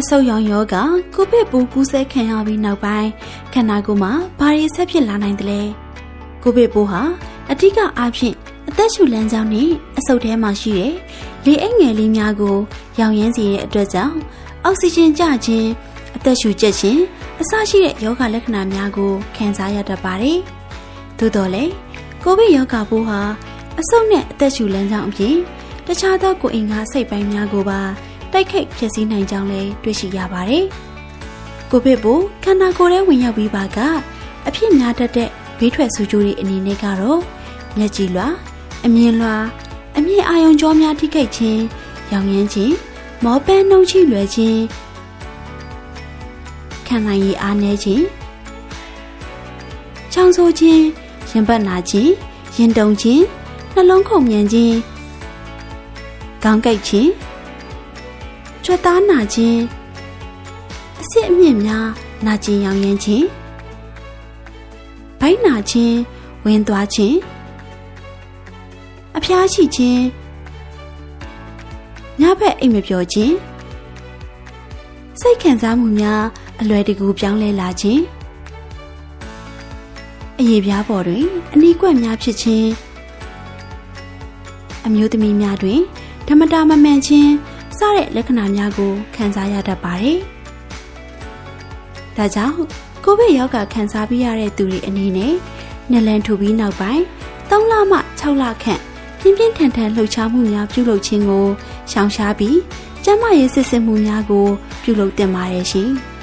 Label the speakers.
Speaker 1: အဆုတ်ရောင်ယောဂကိုဗစ်ပိုးကူးစက်ခံရပြီးနောက်ပိုင်းခန္ဓာကိုယ်မှာဘာတွေဆက်ဖြစ်လာနိုင်သလဲကိုဗစ်ပိုးဟာအဓိကအားဖြင့်အသက်ရှူလမ်းကြောင်းနဲ့အဆုတ်ထဲမှာရှိတဲ့လေအိတ်ငယ်လေးများကို ရောင်ရမ်းစေတဲ့အတွက်ကြောင့်အောက်ဆီဂျင်ကျခြင်းအသက်ရှူကျက်ခြင်းအစရှိတဲ့ယောဂလက္ခဏာများကိုခံစားရတတ်ပါတယ်။သို့တော်လည်းကိုဗစ်ယောဂပိုးဟာအဆုတ်နဲ့အသက်ရှူလမ်းကြောင်းအပြင်တခြားသောကိုယ်အင်္ဂါစိတ်ပိုင်းများကိုပါ တိုက်ခိုက်ဖျက်ဆီးနိုင်ကြောင်းလည်းတွေ့ရှိရပါတယ်။ကိုဗစ်ပိုးခန္ဓာကိုယ်ထဲဝင်ရောက်ပြီးပါကအဖြစ်များတတ်တဲ့ဘေးထွက်ဆိုးကျိုးတွေအနေနဲ့ကတော့မျက်ကြည်လွှာအမြင်လွှာအမြင့်အာရုံကြောများထိခိုက်ခြင်းရောင်ရမ်းခြင်းမောပန်းနှုံချိလွယ်ခြင်းခံနိုင်ရည်အားနည်းခြင်းချောင်းဆိုးခြင်းရင်ပတ်နာခြင်းရင်တုန်ခြင်းနှလုံးခုန်မြန်ခြင်းခေါင်းကိုက်ခြင်း ကြွက်သားနာခြင်းအဆစ်အမြင့်များနာကျင်ရောင်ရမ်းခြင်းဗိုက်နာခြင်းဝင်သွားခြင်းအဖျားရှိခြင်းညဘက်အိမ်မပျော်ခြင်းစိတ်ခံစားမှုများအလွယ်တကူပြောင်းလဲလာခြင်းအရေးပြားပေါ်တွင်အနီးကွက်များဖြစ်ခြင်းအမျိုးသမီးများတွင်ဓမ္မတာမမှန်ခြင်း စတဲ့လက္ခဏာများကိုခံစားရတတ်ပါတယ်။ဒါကြောင့်ကိုဗစ်ရောဂါခံစားပြီးရတဲ့သူတွေအနေနဲ့နလန်ထူပြီးနောက်ပိုင်း3လမှ6လခန့်ပြင်းပြင်းထန်ထန်လှုပ်ရှားမှုများပြုလုပ်ခြင်းကိုရှောင်ရှားပြီးကျန်းမာရေးစစ်ဆေးမှုများကိုပြုလုပ်သင့်ပါတယ်ရှင်။